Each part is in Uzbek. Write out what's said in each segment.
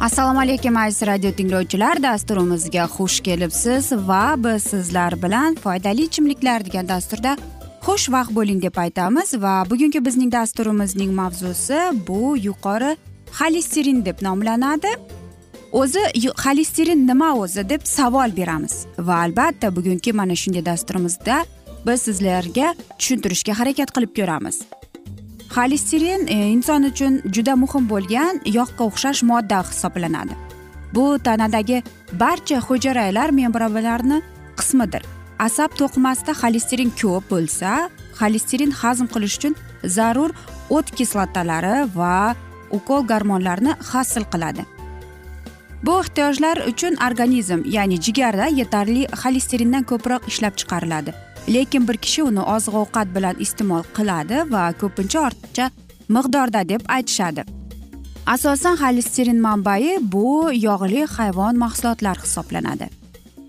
assalomu alaykum aziz radio tinglovchilar. Dasturimizga xush kelibsiz va biz sizlar bilan foydali ichimliklar degan dasturda xushvaqt bo'ling deb aytamiz. Va bugungi bizning dasturimizning mavzusi bu yuqori xolesterin deb nomlanadi. O'zi xolesterin nima o'zi deb savol beramiz. Va albatta bugungi mana shunday dasturimizda biz sizlarga tushuntirishga harakat qilib ko'ramiz. Xolesterin e, inson uchun juda muhim bo'lgan yog'ga o'xshash modda hisoblanadi. Bu tanadagi barcha hujayralar membranalarni qismidir. Asab to'qimasida xolesterin ko'p bo'lsa xolesterin hazm qilish uchun zarur o't kislotalari va ukol gormonlarni hosil qiladi. Bu ehtiyojlar uchun organizm ya'ni jigarda yetarli xolesterindan ko'proq ishlab chiqariladi. Lekin bir kishi uni oziq ovqat bilan iste'mol qiladi va ko'pincha ortiqcha miqdorda deb aytishadi. Asosan xolesterin manbai bu yog'li hayvon mahsulotlari hisoblanadi.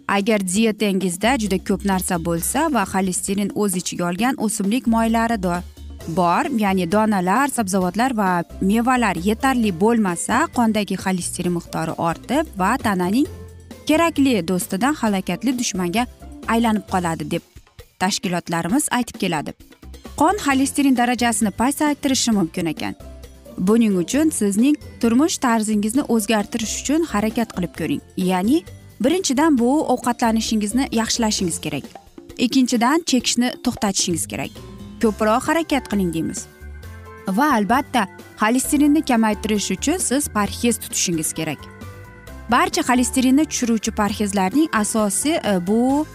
Agar dietangizda juda ko'p narsa bo'lsa va xolesterin o'z ichiga olgan o'simlik moylari bor ya'ni donalar sabzavotlar va mevalar yetarli bo'lmasa qondagi xolesterin miqdori ortib va tananing kerakli do'stidan halokatli dushmanga aylanib qoladi deb tashkilotlarimiz aytib keladi. Qon xolesterin darajasini pasaytirishi mumkin ekan. Buning uchun sizning turmush tarzingizni o'zgartirish uchun harakat qilib ko'ring. Ya'ni birinchidan bu ovqatlanishingizni yaxshilashingiz kerak. Ikkinchidan chekishni to'xtatishingiz kerak. Ko'proq harakat qiling deymiz. Va albatta xolesterinni kamaytirish uchun siz parhez tutishingiz kerak. Barcha xolesterinni tushiruvchi parhezlarning asosiy e, bu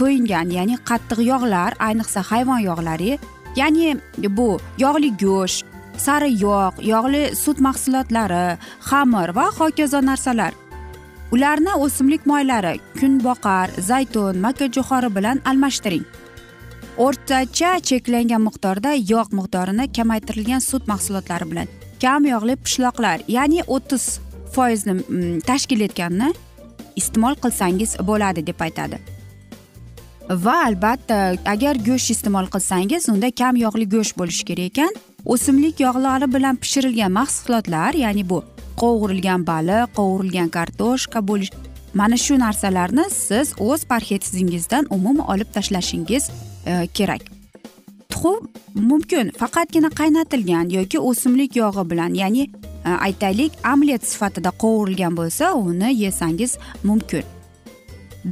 to'yingan ya'ni qattiq yog'lar ayniqsa hayvon yog'lari ya'ni bu yog'li go'sht sari yog' yog'li sut mahsulotlari xamir va hokazo narsalar. Ularni o'simlik moylari kunboqar zaytun makkajo'xori bilan almashtiring. O'rtacha cheklangan miqdorda yog' miqdorini kamaytirilgan sut mahsulotlari bilan. Kam yog'li pishloqlar ya'ni o'ttiz foizni mm, tashkil etganini iste'mol qilsangiz bo'ladi deb aytadi. Va albatta agar go'sht iste'mol qilsangiz unda kam yog'li go'sht bo'lishi kerak ekan. O'simlik yog'lari bilan pishirilgan mahsulotlar ya'ni bu qovurilgan baliq qovurilgan kartoshka bo'lish mana shu narsalarni siz o'z parhezingizdan umuman olib tashlashingiz e, kerak. Tuxum mumkin faqatgina qaynatilgan yoki o'simlik yog'i bilan ya'ni e, aytaylik omlet sifatida qovurilgan bo'lsa uni yesangiz mumkin.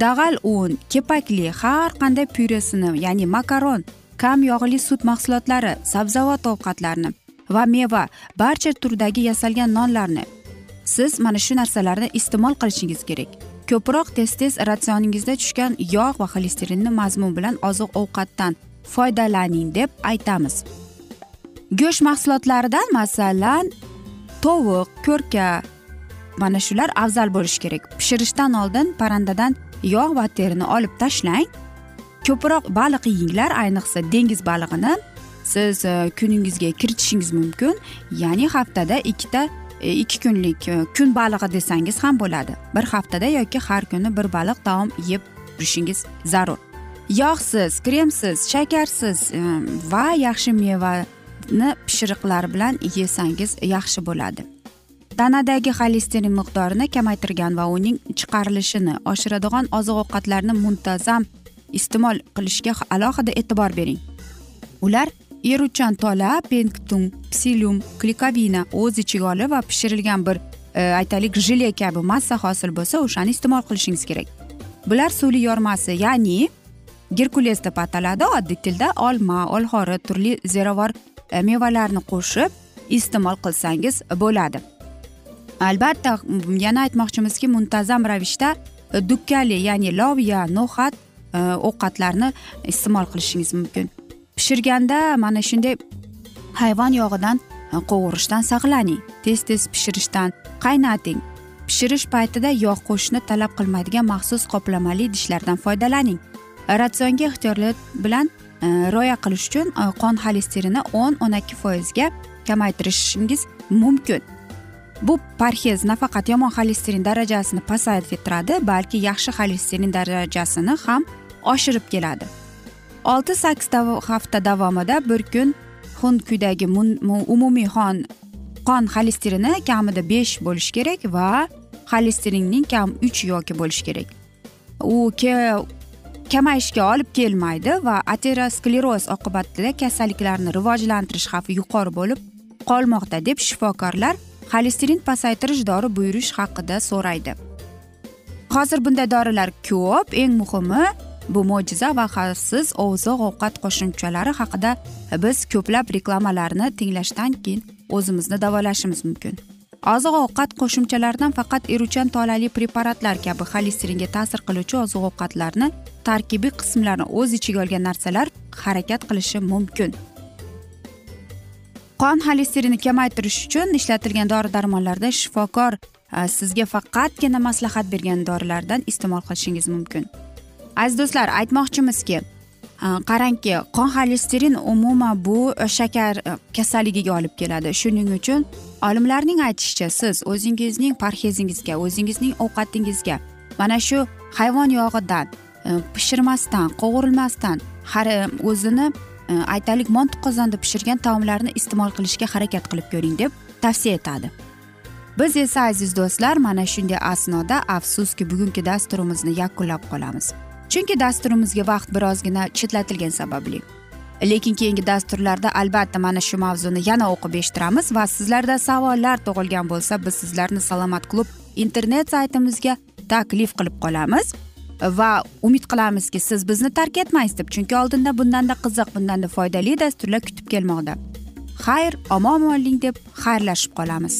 Dag'al un kepakli har qanday pyuresini ya'ni makaron kam yog'li sut mahsulotlari sabzavot ovqatlarini va meva barcha turdagi yasalgan nonlarni. Siz mana shu narsalarni iste'mol qilishingiz kerak. Ko'proq tez tez ratsioningizda tushgan yog' va xolesterinni mazmun bilan oziq ovqatdan foydalaning deb aytamiz. Go'sht mahsulotlaridan masalan tovuq ko'rka mana shular afzal bo'lishi kerak. Pishirishdan oldin parrandadan yog' va terini olib tashlang. Ko'proq baliq yeyinglar ayniqsa dengiz balig'ini siz e, kuningizga kiritishingiz mumkin. Ya'ni haftada ikkita e, ikki kunlik e, kun balig'i desangiz ham bo'ladi. Bir haftada yoki har kuni bir baliq taom yeb turishingiz zarur. Yog'siz kremsiz shakarsiz va yaxshi mevani pishiriqlar bilan yesangiz yaxshi bo'ladi. Tanadagi xolesterin miqdorini kamaytirgan va uning chiqarilishini oshiradigan oziq ovqatlarni muntazam iste'mol qilishga alohida e'tibor bering. Ular eruvchan tola penktung psilium klikovina o'z ichiga olib va pishirilgan bir e, aytaylik jile kabi massa hosil bo'lsa o'shani iste'mol qilishingiz kerak. Bular suvli yormasi ya'ni gerkules deb ataladi oddiy tilda olma olxori turli ziravor e, mevalarni qo'shib iste'mol qilsangiz bo'ladi. Albatta yana aytmoqchimizki muntazam ravishda e, dukkali ya'ni loviya no'xat e, ovqatlarni iste'mol qilishingiz mumkin. Pishirganda mana shunday hayvon yog'idan e, qovurishdan saqlaning. Tez tez pishirishdan qaynating. Pishirish paytida yog' qo'shishni talab qilmaydigan maxsus qoplamali idishlardan foydalaning. Ratsionga ehtiyotlik bilan rioya qilish uchun qon xolesterinini o'n o'n ikki foizga kamaytirishingiz mumkin. Bu parhez nafaqat yomon xolesterin darajasini pasaytiradi balki yaxshi xolesterin darajasini ham oshirib keladi. Olti sakkiz hafta davomida bir kun xun kuydagi umumiy xon qon xolesterini kamida besh bo'lishi kerak va xolesterinning kam uch yoki bo'lishi kerak. U kamayishga olib kelmaydi va ateroskleroz oqibatida kasalliklarni rivojlantirish xavfi yuqori bo'lib qolmoqda deb shifokorlar xolesterin pasaytirish dori buyurish haqida so'raydi. Hozir bunday dorilar ko'p eng muhimi bu mo'jiza va xavfsiz oziq ovqat qo'shimchalari haqida biz ko'plab reklamalarni tinglashdan keyin o'zimizni davolashimiz mumkin. Oziq ovqat qo'shimchalaridan faqat eruvchan tolali preparatlar kabi xolesteringa ta'sir qiluvchi oziq ovqatlarni tarkibiy qismlarini o'z ichiga olgan narsalar harakat qilishi mumkin. Qon xolesterinni kamaytirish uchun ishlatilgan dori darmonlarda shifokor sizga faqatgina maslahat bergan dorilardan iste'mol qilishingiz mumkin. Aziz do'stlar aytmoqchimizki qarangki qon xolesterin umuman bu shakar kasalligiga olib keladi. Shuning uchun olimlarning aytishicha siz o'zingizning parhezingizga o'zingizning ovqatingizga mana shu hayvon yog'idan pishirmasdan qovurilmasdan har o'zini E, aytaylik mantiq qozonda pishirgan taomlarni iste'mol qilishga harakat qilib ko'ring deb tavsiya etadi. Biz esa aziz do'stlar mana shunday asnoda afsuski bugungi dasturimizni yakunlab qolamiz. Chunki dasturimizga vaqt birozgina chetlatilgani sababli. Lekin keyingi dasturlarda albatta mana shu mavzuni yana o'qib eshittiramiz va sizlarda savollar tug'ilgan bo'lsa biz sizlarni salomat klub internet saytimizga taklif qilib qolamiz. Va umid qilamizki siz bizni tark etmaysiz deb chunki oldinda bundanda qiziq bundanda foydali dasturlar kutib kelmoqda. Xayr omon bo'ling deb xayrlashib qolamiz.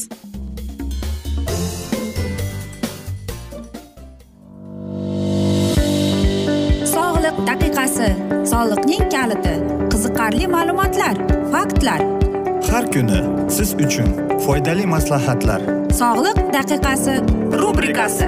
Daqiqasi soliqning kaliti qiziqarli ma'lumotlar faktlar. Har kuni siz uchun foydali maslahatlar. Sog'liq daqiqasi rubrikasi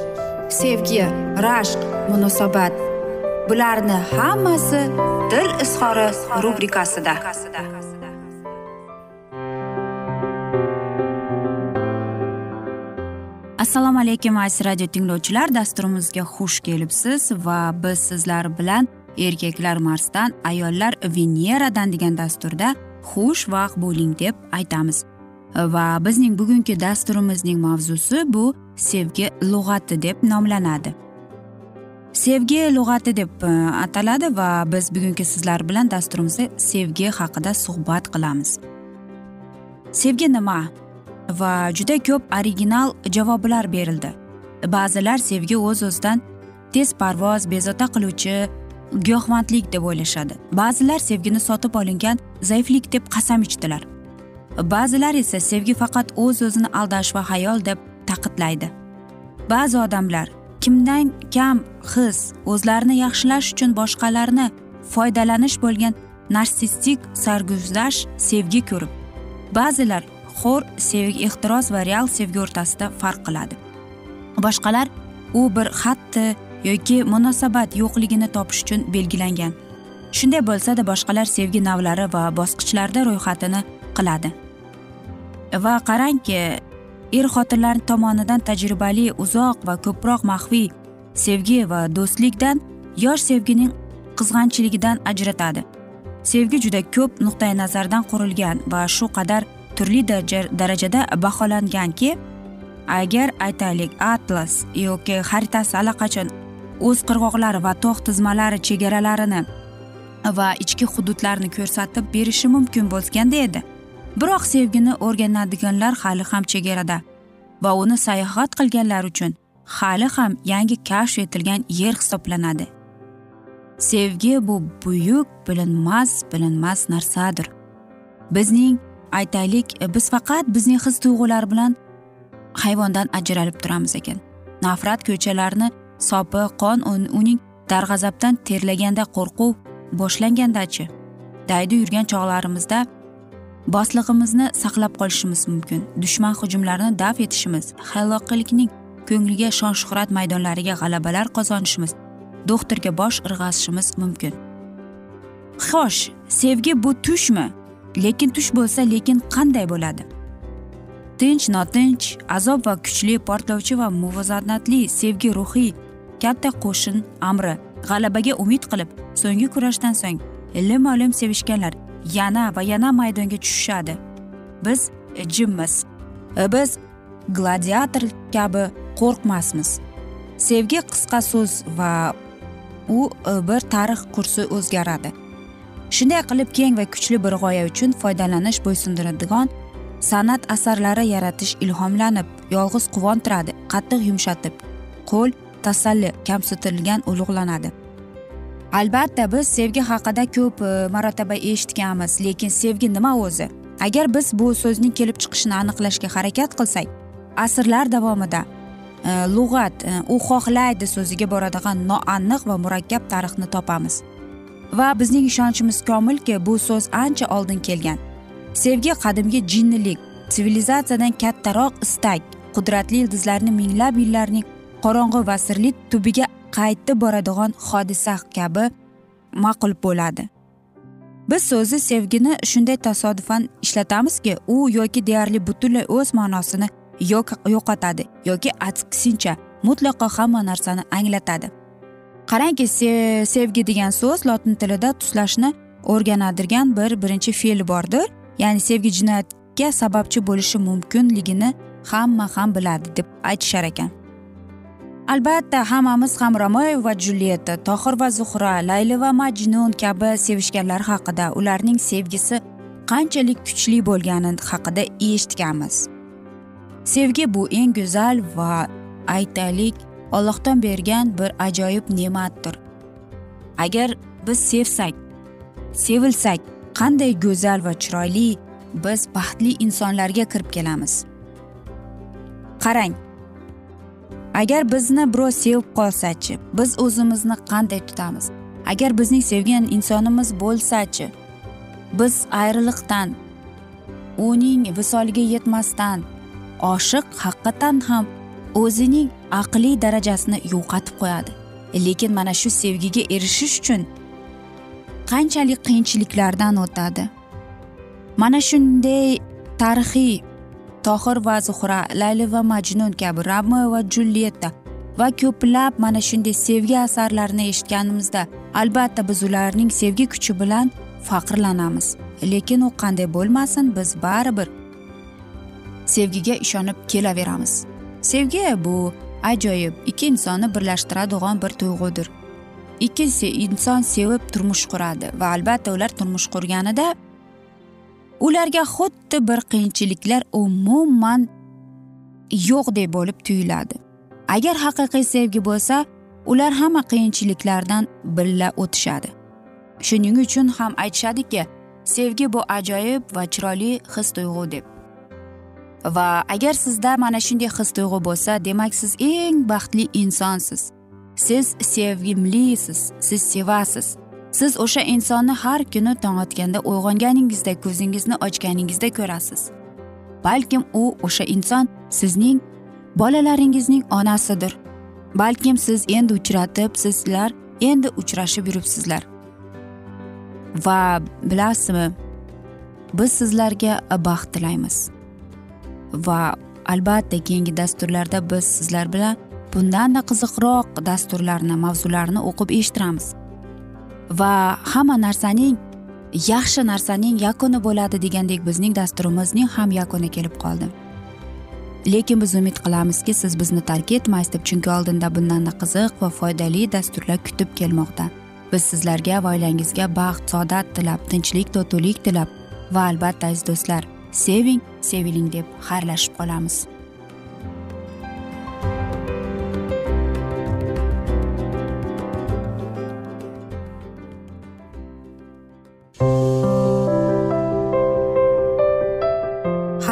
sevgi rashq munosabat. Bularni hammasi dil izhori rubrikasida. Assalomu alaykum aziz radio tinglovchilar. Dasturimizga xush kelibsiz va biz sizlar bilan erkaklar marsdan ayollar veneradan degan dasturda xush vaqt bo'ling deb aytamiz. Va bizning bugungi dasturimizning mavzusi bu sevgi lug'ati deb nomlanadi. Sevgi lug'ati deb e, ataladi va biz bugungi sizlar bilan dasturimizda sevgi haqida suhbat qilamiz. Sevgi nima? Va juda ko'p original javoblar berildi. Ba'zilar sevgi o'z o'zidan tez parvoz bezovta qiluvchi giyohvandlik deb o'ylashadi. Ba'zilar sevgini sotib olingan zaiflik deb qasam ichdilar. Ba'zilar esa sevgi faqat o'z o'zini aldash va hayol deb taqidlaydi. Ba'zi odamlar kimdan kam his o'zlarini yaxshilash uchun boshqalarni foydalanish bo'lgan narsistik sarguzasht sevgi ko'rib ba'zilar xo'r sevgi ehtiros va real sevgi o'rtasida farq qiladi. Boshqalar u bir xatti yoki munosabat yo'qligini topish uchun belgilangan. Shunday bo'lsada boshqalar sevgi navlari va bosqichlarida ro'yxatini qiladi. Va qarangki er xotinlar tomonidan tajribali uzoq va ko'proq maxfiy sevgi va do'stlikdan yosh sevgining qizg'anchiligidan ajratadi. Sevgi juda ko'p nuqtai nazardan qurilgan va shu qadar turli darajada baholanganki agar aytaylik atlas yoki xaritasi allaqachon o'z qirg'oqlari va tog' tizmalari chegaralarini va ichki hududlarni ko'rsatib berishi mumkin bo'lganda edi. Biroq sevgini o'rganadiganlar hali ham chegarada va uni sayohat qilganlar uchun hali ham yangi kashf etilgan yer hisoblanadi. Sevgi bu buyuk bilinmas bilinmas narsadir. Bizning aytaylik biz faqat bizning his tuyg'ular bilan hayvondan ajralib turamiz ekan. Nafrat ko'chalarni sopi qon uning darg'azabdan terlaganda qo'rquv boshlangandachi? Daydi yurgan chog'larimizda boslig'imizni saqlab qolishimiz mumkin. Dushman hujumlarini daf etishimiz hayloqilikning ko'ngliga shon shuhrat maydonlariga g'alabalar qozonishimiz doktorga bosh irg'ashimiz mumkin. Xo'sh sevgi bu tushmi? Lekin tush bo'lsa lekin qanday bo'ladi? Tinch notinch azob va kuchli portlovchi va muvozanatli sevgi ruhiy katta qo'shin amri g'alabaga umid qilib so'nggi kurashdan so'ng lim olim sevishganlar yana va yana maydonga tushishadi. Biz e, jimmiz e, biz gladiator kabi qo'rqmasmiz. Sevgi qisqa so'z va u e, bir tarix kursi o'zgaradi. Shunday qilib keng va kuchli bir g'oya uchun foydalanish bo'ysundiradigan san'at asarlari yaratish ilhomlanib yolg'iz quvontiradi qattiq yumshatib qo'l tasalli kamsitilgan ulug'lanadi. Albatta biz sevgi haqida ko'p e, marotaba eshitganmiz lekin sevgi nima o'zi? Agar biz bu so'zning kelib chiqishini aniqlashga harakat qilsak asrlar davomida e, lug'at e, u xohlaydi so'ziga boradigan noaniq va murakkab tarixni topamiz. Va bizning ishonchimiz komilki bu so'z ancha oldin kelgan. Sevgi qadimgi jinnilik sivilizatsiyadan kattaroq istak qudratli ildizlarni minglab yillarning qorong'i va sirli tubiga qaytib boradigan hodisa kabi ma'qul bo'ladi. Biz so'zi sevgini shunday tasodifan ishlatamizki u yoki deyarli butunlay o'z ma'nosini yo'qotadi yoki aksincha mutlaqo hamma narsani anglatadi. Qarangki sevgi degan so'z lotin tilida tuslashni o'rganadigan bir birinchi fe'l bordir. Ya'ni sevgi jinoyatga sababchi bo'lishi mumkinligini hamma ham biladi deb aytishar ekan. Albatta hammamiz ham romeo va julietta tohir va zuhra layli va majnun kabi sevishganlar haqida ularning sevgisi qanchalik kuchli bo'lgani haqida eshitganmiz. Sevgi bu eng go'zal va aytaylik ollohdan bergan bir ajoyib ne'matdir. Agar biz sevsak sevilsak qanday go'zal va chiroyli biz baxtli insonlarga kirib kelamiz. Qarang agar bizni birov sevib qolsachi biz o'zimizni qanday tutamiz? Agar bizning sevgan insonimiz bo'lsachi biz ayriliqdan uning visoliga yetmasdan oshiq haqiqatan ham o'zining aqliy darajasini yo'qotib qo'yadi. Lekin mana shu sevgiga erishish uchun qanchalik qiyinchiliklardan o'tadi? Mana shunday tarixiy tohir va zuhra layli va majnun kabi romeo va julietta va ko'plab mana shunday sevgi asarlarini eshitganimizda albatta biz ularning sevgi kuchi bilan faxrlanamiz. Lekin u qanday bo'lmasin biz baribir sevgiga ishonib kelaveramiz. Sevgi bu ajoyib ikki insonni birlashtiradigan bir tuyg'udir. Ikki inson sevib turmush quradi va albatta ular turmush qurganida ularga xuddi bir qiyinchiliklar umuman yo'qdek bo'lib tuyuladi. Agar haqiqiy sevgi bo'lsa ular hamma qiyinchiliklardan birga o'tishadi. Shuning uchun ham aytishadiki sevgi bu ajoyib va chiroyli his tuyg'u deb. Va agar sizda mana shunday his tuyg'u bo'lsa demak siz eng baxtli insonsiz. Siz sevimlisiz siz sevasiz. Siz o'sha insonni har kuni tong otganda uyg'onganingizda ko'zingizni ochganingizda ko'rasiz. Balkim u o'sha inson sizning bolalaringizning onasidir. Balkim siz endi uchratib sizlar endi uchrashib yuribsizlar. Va bilasizmi biz sizlarga baxt tilaymiz. Va albatta keyingi dasturlarda biz sizlar bilan bundanda qiziqroq dasturlarni mavzularni o'qib eshittiramiz. Va hamma narsaning yaxshi narsaning yakuni bo'ladi degandek bizning dasturimizning ham yakuni kelib qoldi. Lekin biz umid qilamizki siz bizni tark etmaysiz deb chunki oldinda bundanda qiziq va foydali dasturlar kutib kelmoqda. Biz sizlarga va oilangizga baxt saodat tilab tinchlik totuvlik tilab va albatta aziz do'stlar seving seviling deb xayrlashib qolamiz.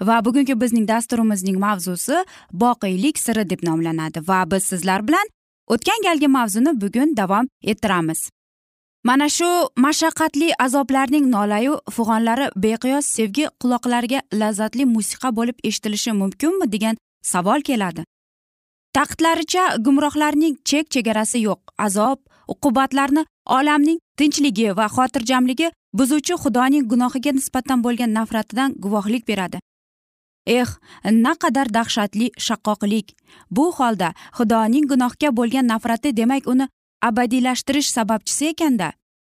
Va bugungi bizning dasturimizning mavzusi boqiylik siri deb nomlanadi va biz sizlar bilan o'tgan galgi mavzuni bugun davom ettiramiz. Mana shu mashaqqatli azoblarning nolayu fig'onlari beqiyos sevgi quloqlarga lazzatli musiqa bo'lib eshitilishi mumkinmi degan savol keladi. Taqidlaricha gumrohlarning chek chegarasi yo'q. Azob uqubatlarni olamning tinchligi va xotirjamligi buzuvchi xudoning gunohiga nisbatan bo'lgan nafratidan guvohlik beradi. Eh naqadar dahshatli shaqqoqlik. Bu holda xudoning gunohga bo'lgan nafrati demak uni abadiylashtirish sababchisi ekanda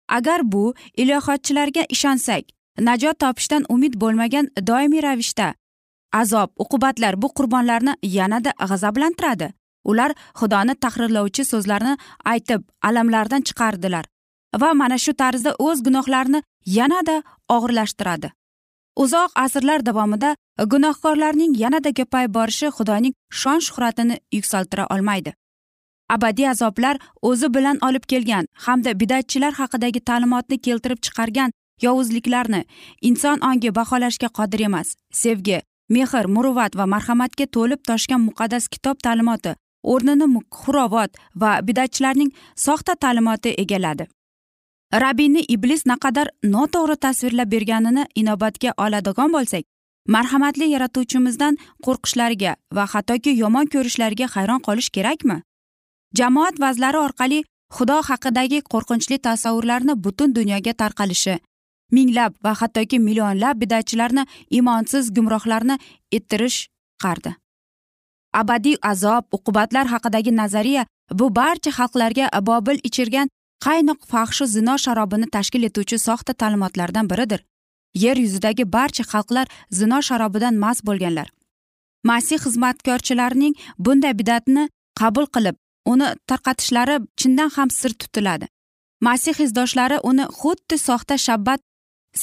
agar bu ilohotchilarga ishonsak najot topishdan umid bo'lmagan doimiy ravishda azob uqubatlar bu qurbonlarni yanada g'azablantiradi. Ular xudoni tahrirlovchi so'zlarni aytib alamlardan chiqardilar va mana shu tarzda o'z gunohlarini yanada og'irlashtiradi. Uzoq asrlar davomida gunohkorlarning yanada ko'payib borishi xudoning shon shuhratini yuksaltira olmaydi. Abadiy azoblar o'zi bilan olib kelgan hamda bidatchilar haqidagi ta'limotni keltirib chiqargan yovuzliklarni inson ongi baholashga qodir emas. Sevgi mehr muruvvat va marhamatga to'lib toshgan muqaddas kitob ta'limoti o'rnini xurovat va bidatchilarning soxta ta'limoti egalladi. Rabbiyni iblis naqadar noto'g'ri tasvirlab berganini inobatga oladigan bo'lsak marhamatli yaratuvchimizdan qo'rqishlariga va hattoki yomon ko'rishlariga hayron qolish kerakmi? Jamoat vazlari orqali xudo haqidagi qo'rqinchli tasavvurlarni butun dunyoga tarqalishi minglab va hattoki millionlab bidatchilarni imonsiz gumrohlarni ettirish chiqardi abadiy azob uqubatlar haqidagi nazariya bu barcha xalqlarga bobil ichirgan qaynoq fahshu zino sharobini tashkil etuvchi soxta ta'limotlardan biridir. Yer yuzidagi barcha xalqlar zino sharobidan mast bo'lganlar. Masih xizmatkorchilarining bunday bidatni qabul qilib uni tarqatishlari chindan ham sir tutiladi. Masih izdoshlari uni xuddi soxta shabbat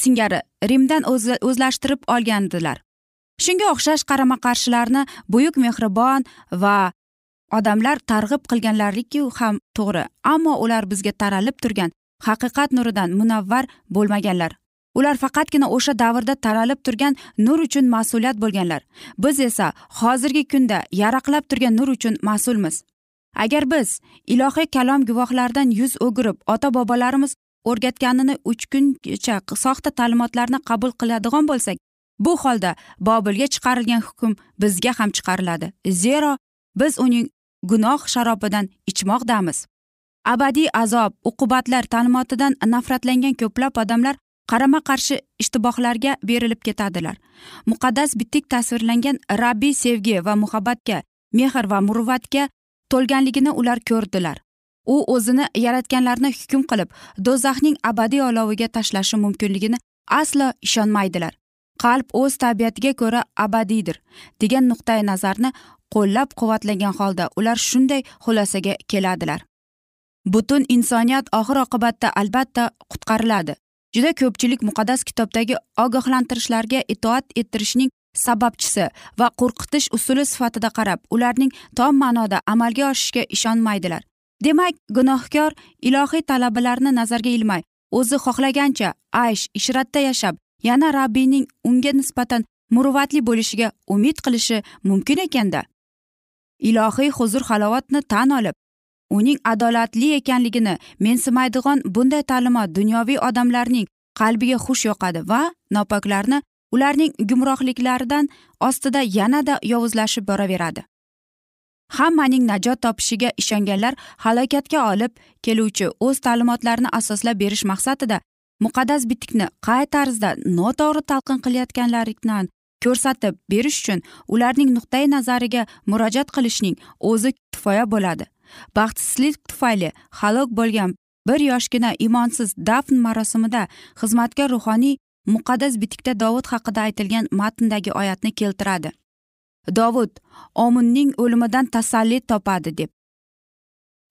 singari rimdan o'zlashtirib olgandilar. Shunga o'xshash qarama qarshilarni buyuk mehribon va odamlar targ'ib qilganlariku ham to'g'ri ammo ular bizga taralib turgan haqiqat nuridan munavvar bo'lmaganlar. Ular faqatgina o'sha davrda taralib turgan nur uchun mas'uliyat bo'lganlar. Biz esa hozirgi kunda yaraqlab turgan nur uchun mas'ulmiz. Agar biz ilohiy kalom guvohlaridan yuz o'girib ota bobolarimiz o'rgatganini uch kungacha soxta ta'limotlarni qabul qiladigan bo'lsak bu holda bobilga chiqarilgan hukm bizga ham chiqariladi. Zero biz uning gunoh sharobidan ichmoqdamiz. Abadiy azob uqubatlar ta'limotidan nafratlangan ko'plab odamlar qarama qarshi ishtibohlarga berilib ketadilar. Muqaddas bitik tasvirlangan rabbiy sevgi va muhabbatga mehr va muruvvatga to'lganligini ular ko'rdilar. U o'zini yaratganlarni hukm qilib do'zaxning abadiy oloviga tashlashi mumkinligini aslo ishonmaydilar. Qalb o'z tabiatiga ko'ra abadiydir degan nuqtai nazarni qo'llab quvvatlagan holda ular shunday xulosaga keladilar. Butun insoniyat oxir oqibatda albatta qutqariladi. Juda ko'pchilik muqaddas kitobdagi ogohlantirishlarga itoat ettirishning sababchisi va qo'rqitish usuli sifatida qarab ularning tom ma'noda amalga oshishiga ishonmaydilar. Demak gunohkor ilohiy talabalarni nazarga ilmay o'zi xohlagancha aysh ishratda yashab yana rabbiyning unga nisbatan muruvvatli bo'lishiga umid qilishi mumkin ekanda. Ilohiy huzur halovatni tan olib uning adolatli ekanligini mensimaydigan bunday ta'limot dunyoviy odamlarning qalbiga xush yoqadi va nopoklarni ularning gumrohliklaridan ostida yanada yovuzlashib boraveradi. Hammaning najot topishiga ishonganlar halokatga olib keluvchi o'z ta'limotlarini asoslab berish maqsadida muqaddas bitikni qay tarzda noto'g'ri talqin qilayotganlarini ko'rsatib berish uchun ularning nuqtai nazariga murojaat qilishning o'zi kifoya bo'ladi. Baxtsizlik tufayli halok bo'lgan bir yoshgina imonsiz dafn marosimida xizmatkor ruhoniy muqaddas bitikda dovud haqida aytilgan matndagi oyatni keltiradi. Dovud omunning o'limidan tasalli topadi deb.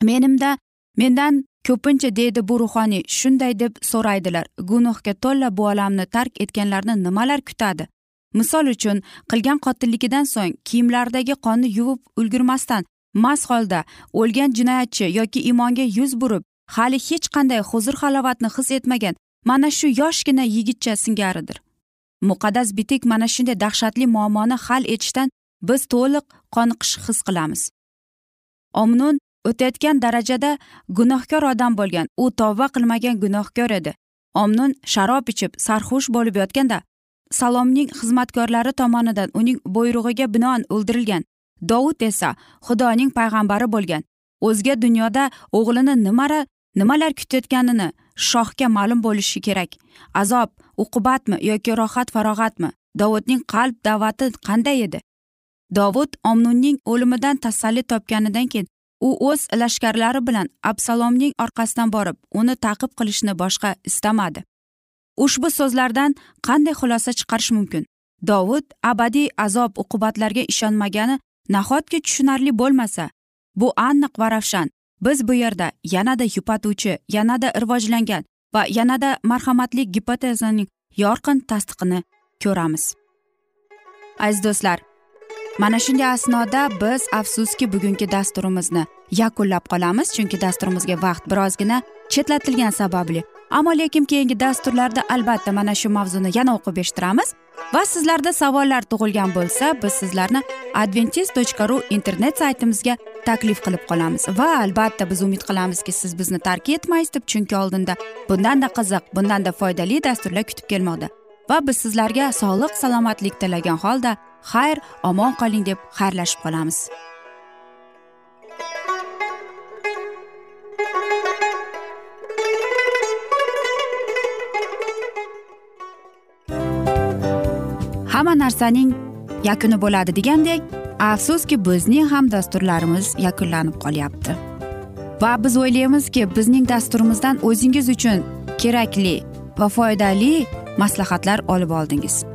Menimda mendan ko'pincha deydi bu ruhoniy shunday deb so'raydilar. Gunohga to'la bu olamni tark etganlarni nimalar kutadi? Misol uchun qilgan qotilligidan so'ng kiyimlaridagi qonni yuvib ulgurmasdan mast holda o'lgan jinoyatchi yoki imonga yuz burib hali hech qanday huzur halovatni his etmagan mana shu yoshgina yigitcha singaridir. Muqaddas bitik mana shunday dahshatli muammoni hal etishdan biz to'liq qoniqish his qilamiz. Omnun o'tayotgan darajada gunohkor odam bo'lgan. U tavba qilmagan gunohkor edi. Omnun sharob ichib sarxush bo'lib yotganda salomning xizmatkorlari tomonidan uning buyrug'iga binoan o'ldirilgan dovud esa xudoning payg'ambari bo'lgan. O'zga dunyoda o'g'lini nimara nimalar kutayotganini shohga ma'lum bo'lishi kerak. Azob uqubatmi yoki rohat farog'atmi? Dovudning qalb da'vati qanday edi? Dovud omnunning o'limidan tasalli topganidan keyin u o'z lashkarlari bilan absalomning orqasidan borib uni taqib qilishni boshqa istamadi. Ushbu so'zlardan qanday xulosa chiqarish mumkin? Dovud abadiy azob uqubatlarga ishonmagani nahotki tushunarli bo'lmasa? Bu aniq va ravshan. Biz bu yerda yanada yupatuvchi yanada rivojlangan va yanada marhamatli gipotezaning yorqin tasdiqini ko'ramiz. Aziz do'stlar mana shunday asnoda biz afsuski bugungi dasturimizni yakunlab qolamiz chunki dasturimizga vaqt birozgina chetlatilgani sababli. Ammo lekin keyingi dasturlarda albatta mana shu mavzuni yana o'qib eshittiramiz va sizlarda savollar tug'ilgan bo'lsa biz sizlarni adventis tochka ru internet saytimizga taklif qilib qolamiz. Va albatta biz umid qilamizki siz bizni tark etmaysiz deb chunki oldinda bundanda qiziq bundanda foydali dasturlar kutib kelmoqda. Va biz sizlarga sog'lik salomatlik tilagan holda xayr omon qoling deb xayrlashib qolamiz. Hamma narsaning yakuni bo'ladi degandek afsuski bizning ham dasturlarimiz yakunlanib qolyapti. Va biz o'ylaymizki bizning dasturimizdan o'zingiz uchun kerakli va foydali maslahatlar olib oldingiz.